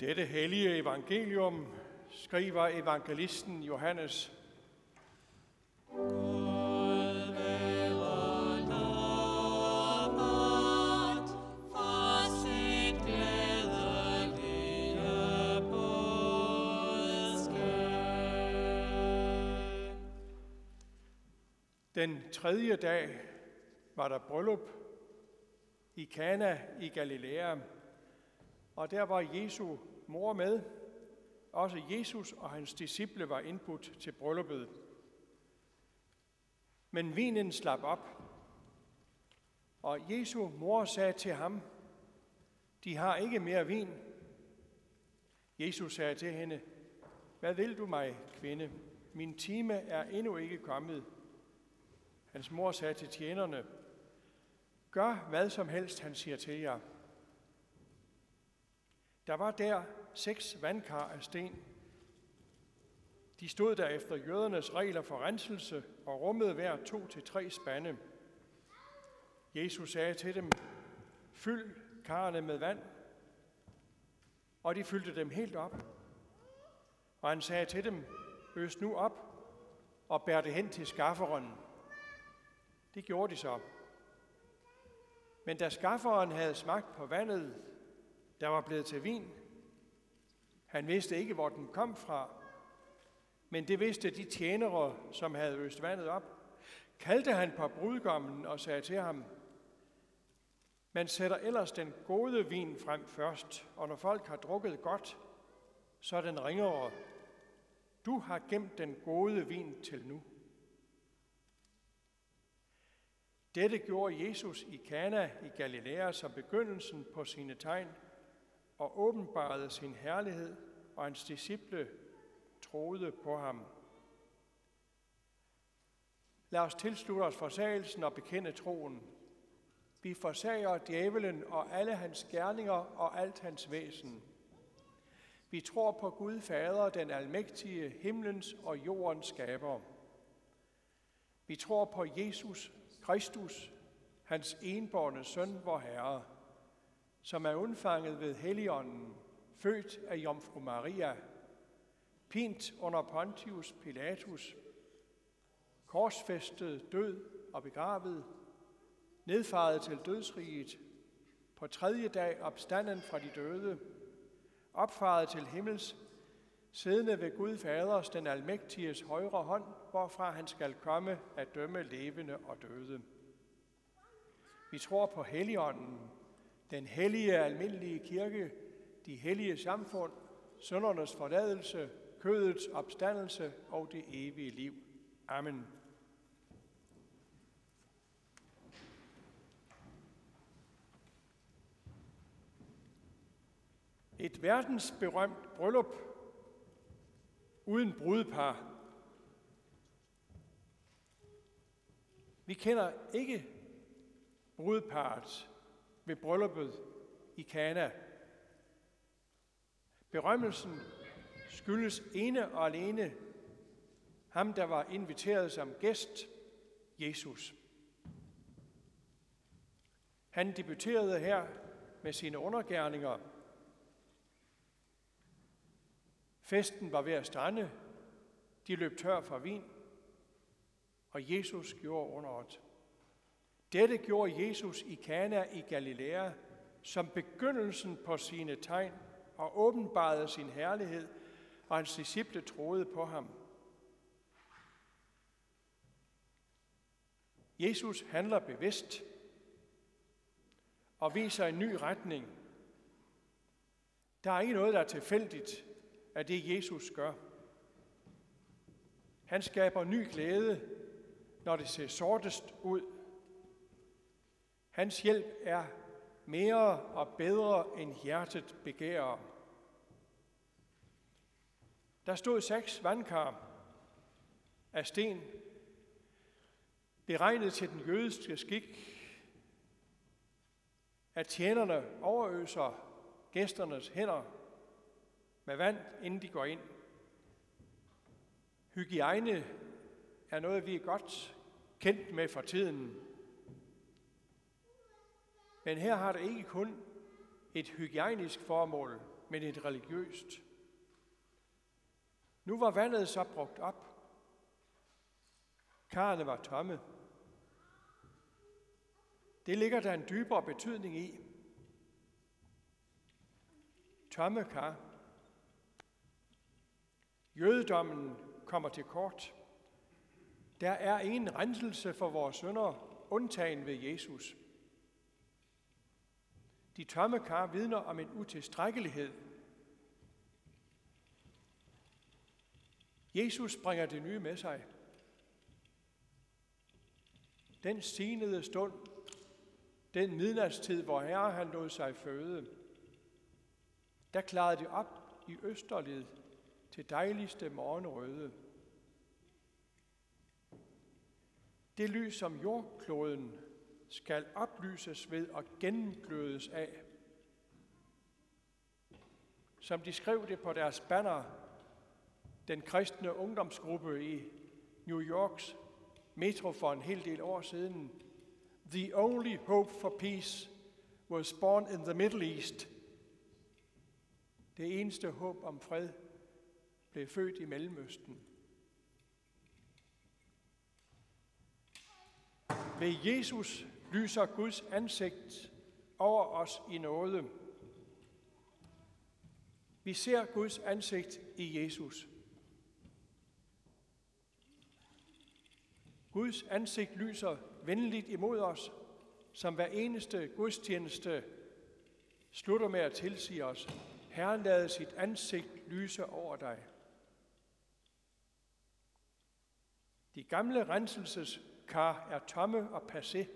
Dette hellige evangelium skriver evangelisten Johannes. Den tredje dag var der bryllup i Kana i Galilea, og der var Jesu mor med. Også Jesus og hans disciple var indbudt til brylluppet. Men vinen slap op, og Jesu mor sagde til ham, de har ikke mere vin. Jesus sagde til hende, hvad vil du mig, kvinde? Min time er endnu ikke kommet. Hans mor sagde til tjenerne, gør hvad som helst, han siger til jer. Der var der seks vandkar af sten. De stod der efter jødernes regler for renselse og rummede hver to til tre spande. Jesus sagde til dem, fyld karrene med vand, og de fyldte dem helt op. Og han sagde til dem, øs nu op og bær det hen til skafferen. Det gjorde de så. Men da skafferen havde smagt på vandet, der var blevet til vin, han vidste ikke, hvor den kom fra, men det vidste de tjenere, som havde øst vandet op. Kaldte han på brudgommen og sagde til ham, man sætter ellers den gode vin frem først, og når folk har drukket godt, så er den ringere. Du har gemt den gode vin til nu. Dette gjorde Jesus i Kana i Galilea som begyndelsen på sine tegn og åbenbarede sin herlighed, og hans disciple troede på ham. Lad os tilslutte os forsagelsen og bekende troen. Vi forsager djævelen og alle hans gerninger og alt hans væsen. Vi tror på Gud Fader, den almægtige, himlens og jordens skaber. Vi tror på Jesus Kristus, hans enborne søn, vor Herre, som er undfanget ved Helligånden, født af Jomfru Maria, pint under Pontius Pilatus, korsfæstet, død og begravet, nedfaret til dødsriget, på tredje dag opstanden fra de døde, opfaret til himmels, siddende ved Gud Faders, den almægtiges højre hånd, hvorfra han skal komme at dømme levende og døde. Vi tror på Helligånden, den hellige almindelige kirke, de hellige samfund, søndernes forladelse, kødets opstandelse og det evige liv. Amen. Et verdensberømt bryllup uden brudepar. Vi kender ikke brudeparets ved brylluppet i Kana. Berømmelsen skyldes ene og alene ham, der var inviteret som gæst, Jesus. Han debuterede her med sine undergærninger. Festen var ved at strande. De løb tør for vin, og Jesus gjorde underet. Dette gjorde Jesus i Kana i Galilea som begyndelsen på sine tegn og åbenbarede sin herlighed, og hans disciple troede på ham. Jesus handler bevidst og viser en ny retning. Der er ikke noget, der er tilfældigt af det, Jesus gør. Han skaber ny glæde, når det ser sortest ud Hans hjælp er mere og bedre end hjertet begærer. Der stod seks vandkar af sten, beregnet til den jødiske skik, at tjenerne overøser gæsternes hænder med vand, inden de går ind. Hygiejne er noget, vi er godt kendt med for tiden. Men her har det ikke kun et hygiejnisk formål, men et religiøst. Nu var vandet så brugt op. Karrene var tomme. Det ligger der en dybere betydning i. Tomme kar. Jødedommen kommer til kort. Der er ingen renselse for vores sønder, undtagen ved Jesus. De tomme kar vidner om en utilstrækkelighed. Jesus bringer det nye med sig. Den senede stund, den midnatstid, hvor Herre han lod sig føde, der klarede det op i østerled til dejligste morgenrøde. Det lys, som jordkloden skal oplyses ved og gennemglødes af. Som de skrev det på deres banner, den kristne ungdomsgruppe i New Yorks metro for en hel del år siden. The only hope for peace was born in the Middle East. Det eneste håb om fred blev født i Mellemøsten. Ved Jesus lyser Guds ansigt over os i nåde. Vi ser Guds ansigt i Jesus. Guds ansigt lyser venligt imod os, som hver eneste gudstjeneste slutter med at tilsige os. Herren lader sit ansigt lyse over dig. De gamle renselseskar er tomme og passé.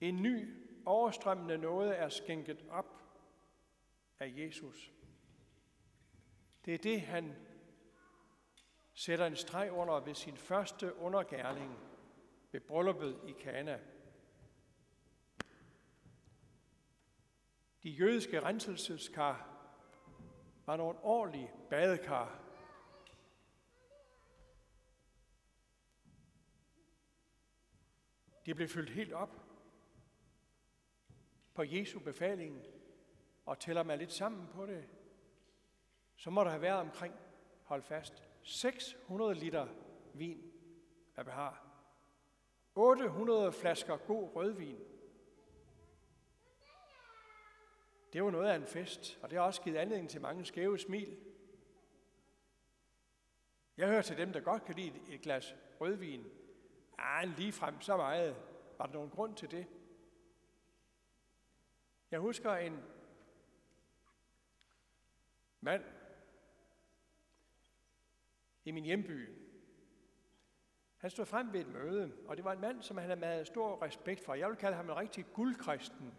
En ny, overstrømmende noget er skænket op af Jesus. Det er det, han sætter en streg under ved sin første undergærning ved brylluppet i Kana. De jødiske renselseskar var nogle ordentlige badekar. De blev fyldt helt op på Jesu befaling, og tæller man lidt sammen på det, så må der have været omkring, hold fast, 600 liter vin af behar. 800 flasker god rødvin. Det var noget af en fest, og det har også givet anledning til mange skæve smil. Jeg hører til dem, der godt kan lide et glas rødvin. Ah, lige frem så meget. Var der nogen grund til det? Jeg husker en mand, i min hjemby. Han stod frem ved et møde, og det var en mand, som han havde stor respekt for. Jeg vil kalde ham en rigtig guldkristen.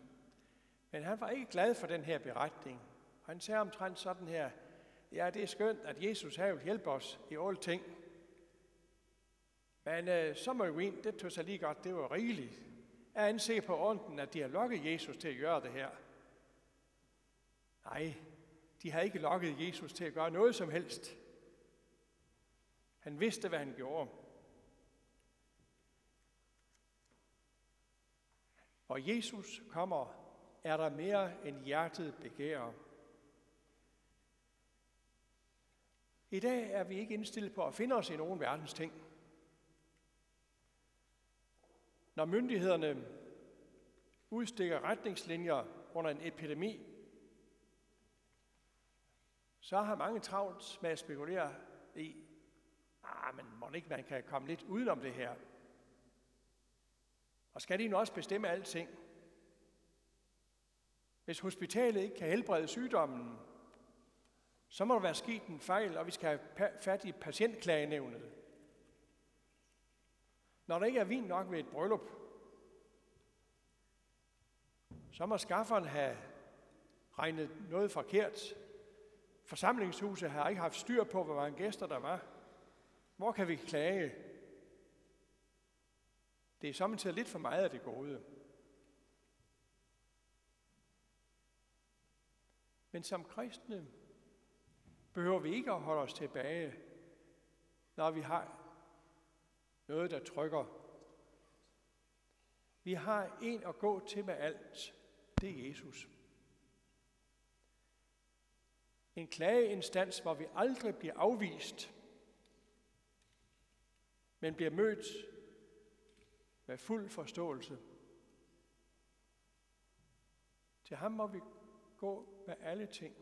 Men han var ikke glad for den her beretning. Han sagde omtrent sådan her, ja, det er skønt, at Jesus har vil hjælpe os i alle ting. Men øh, så må vi ind, det tog sig lige godt, det var rigeligt. Er han på ånden, at de har lokket Jesus til at gøre det her? Nej, de har ikke lokket Jesus til at gøre noget som helst. Han vidste, hvad han gjorde. Hvor Jesus kommer, er der mere end hjertet begærer. I dag er vi ikke indstillet på at finde os i nogen verdens ting. Når myndighederne udstikker retningslinjer under en epidemi, så har mange travlt med at spekulere i, ah, men må ikke man kan komme lidt udenom det her? Og skal de nu også bestemme alting? Hvis hospitalet ikke kan helbrede sygdommen, så må der være sket en fejl, og vi skal have fat i patientklagenævnet. Når der ikke er vin nok ved et bryllup, så må skafferen have regnet noget forkert. Forsamlingshuset har ikke haft styr på, hvor mange gæster der var. Hvor kan vi klage? Det er samtidig lidt for meget af det gode. Men som kristne behøver vi ikke at holde os tilbage, når vi har noget, der trykker. Vi har en at gå til med alt. Det er Jesus. En klageinstans, hvor vi aldrig bliver afvist, men bliver mødt med fuld forståelse. Til ham må vi gå med alle ting.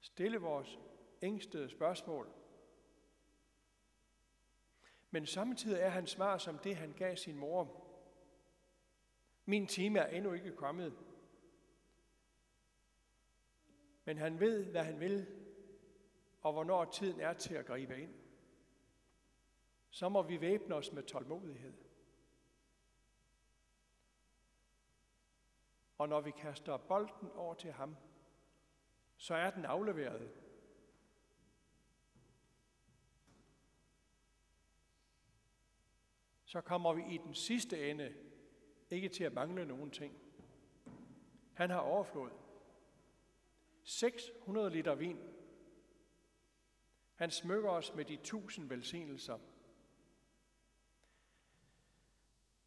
Stille vores ængstede spørgsmål. Men samtidig er han svar som det, han gav sin mor. Min time er endnu ikke kommet. Men han ved, hvad han vil, og hvornår tiden er til at gribe ind. Så må vi væbne os med tålmodighed. Og når vi kaster bolden over til ham, så er den afleveret. Så kommer vi i den sidste ende ikke til at mangle nogen ting. Han har overflod. 600 liter vin. Han smykker os med de tusind velsignelser.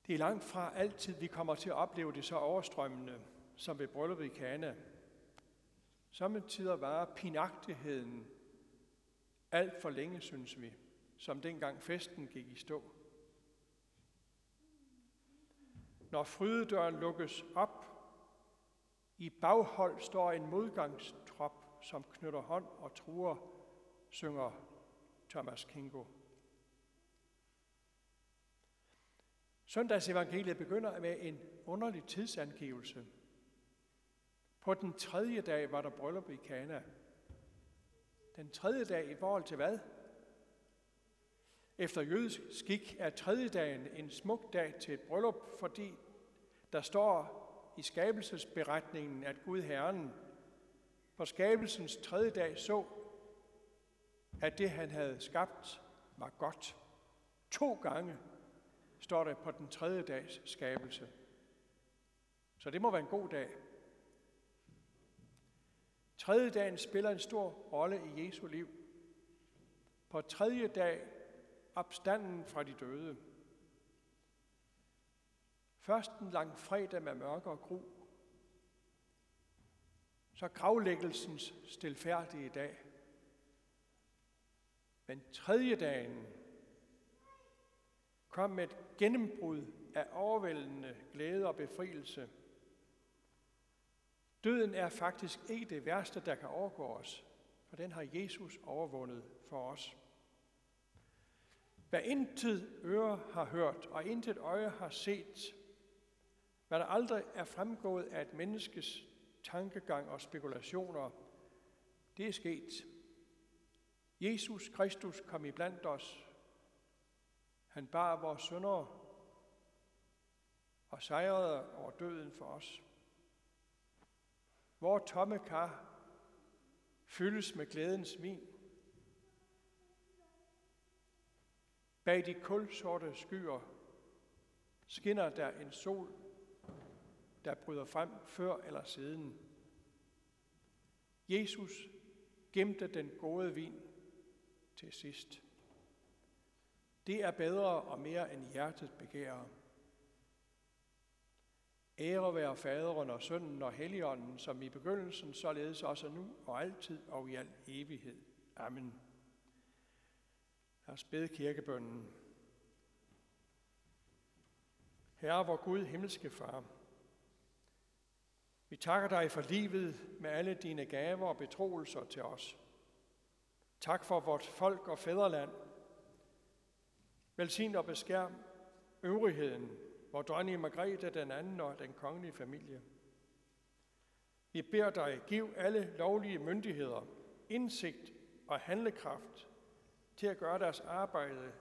Det er langt fra altid, vi kommer til at opleve det så overstrømmende, som ved brylluppet i Kana. Samtidig var pinagtigheden alt for længe, synes vi, som dengang festen gik i stå. Når frydedøren lukkes op, i baghold står en modgangstrop, som knytter hånd og truer, synger Thomas Kingo. Søndagsevangeliet begynder med en underlig tidsangivelse. På den tredje dag var der bryllup i Kana. Den tredje dag i forhold til hvad? Efter jødisk skik er tredje dagen en smuk dag til et bryllup, fordi der står i skabelsesberetningen, at Gud Herren på skabelsens tredje dag så, at det han havde skabt var godt. To gange står der på den tredje dags skabelse. Så det må være en god dag. Tredje dagen spiller en stor rolle i Jesu liv. På tredje dag opstanden fra de døde. Først en lang fredag med mørke og gru. Så gravlæggelsens stilfærdige dag. Men tredje dagen kom med et gennembrud af overvældende glæde og befrielse. Døden er faktisk ikke det værste, der kan overgå os, for den har Jesus overvundet for os. Hvad intet øre har hørt, og intet øje har set, hvad der aldrig er fremgået af et menneskes tankegang og spekulationer, det er sket. Jesus Kristus kom i blandt os. Han bar vores sønder og sejrede over døden for os. Hvor tomme kar fyldes med glædens vin. Bag de kulsorte skyer skinner der en sol der bryder frem før eller siden. Jesus gemte den gode vin til sidst. Det er bedre og mere end hjertet begærer. Ære være faderen og sønnen og helligånden, som i begyndelsen, således også nu og altid og i al evighed. Amen. Lad os bede kirkebønnen. Herre, vor Gud, himmelske Far, vi takker dig for livet med alle dine gaver og betroelser til os. Tak for vort folk og fædreland. Velsign og beskærm øvrigheden, hvor dronning Margrethe den anden og den kongelige familie. Vi beder dig, giv alle lovlige myndigheder indsigt og handlekraft til at gøre deres arbejde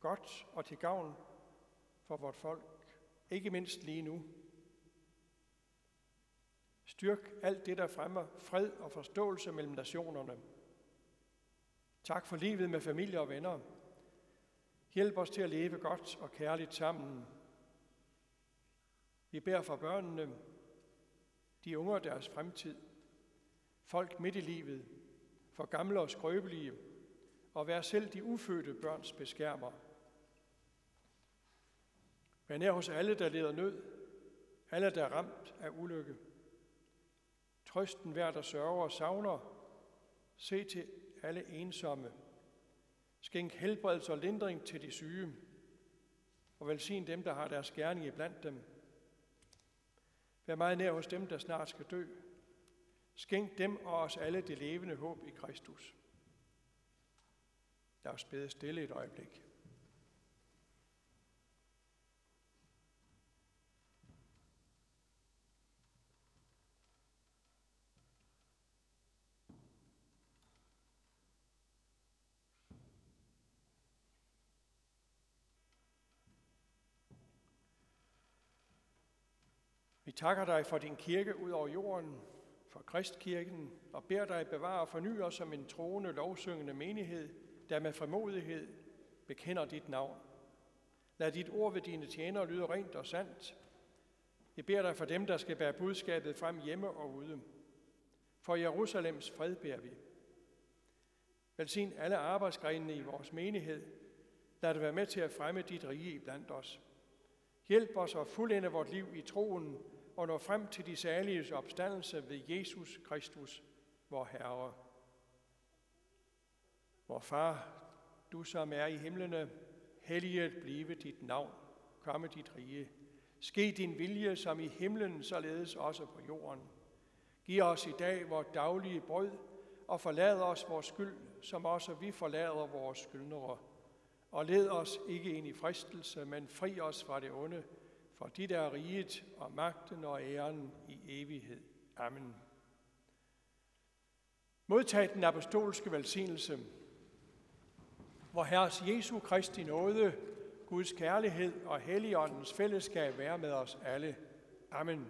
godt og til gavn for vort folk, ikke mindst lige nu, Styrk alt det, der fremmer fred og forståelse mellem nationerne. Tak for livet med familie og venner. Hjælp os til at leve godt og kærligt sammen. Vi beder for børnene, de unge og deres fremtid, folk midt i livet, for gamle og skrøbelige, og vær selv de ufødte børns beskærmer. Vær nær hos alle, der leder nød, alle, der er ramt af ulykke Trøsten hver, der sørger og savner. Se til alle ensomme. Skænk helbredelse og lindring til de syge. Og velsign dem, der har deres gerning blandt dem. Vær meget nær hos dem, der snart skal dø. Skænk dem og os alle det levende håb i Kristus. Lad os bede stille et øjeblik. Vi takker dig for din kirke ud over jorden, for Kristkirken, og beder dig bevare og forny os som en troende, lovsyngende menighed, der med formodighed bekender dit navn. Lad dit ord ved dine tjenere lyde rent og sandt. Jeg beder dig for dem, der skal bære budskabet frem hjemme og ude. For Jerusalems fred beder vi. Velsign alle arbejdsgrenene i vores menighed. Lad det være med til at fremme dit rige blandt os. Hjælp os at fuldende vort liv i troen og nå frem til de særlige opstandelse ved Jesus Kristus, vor Herre. Vor Far, du som er i himlene, helliget blive dit navn, komme dit rige. Ske din vilje som i himlen, således også på jorden. Giv os i dag vores daglige brød, og forlad os vores skyld, som også vi forlader vores skyldnere. Og led os ikke ind i fristelse, men fri os fra det onde, for dit er riget og magten og æren i evighed. Amen. Modtag den apostolske velsignelse. Hvor Herres Jesu Kristi nåde, Guds kærlighed og Helligåndens fællesskab være med os alle. Amen.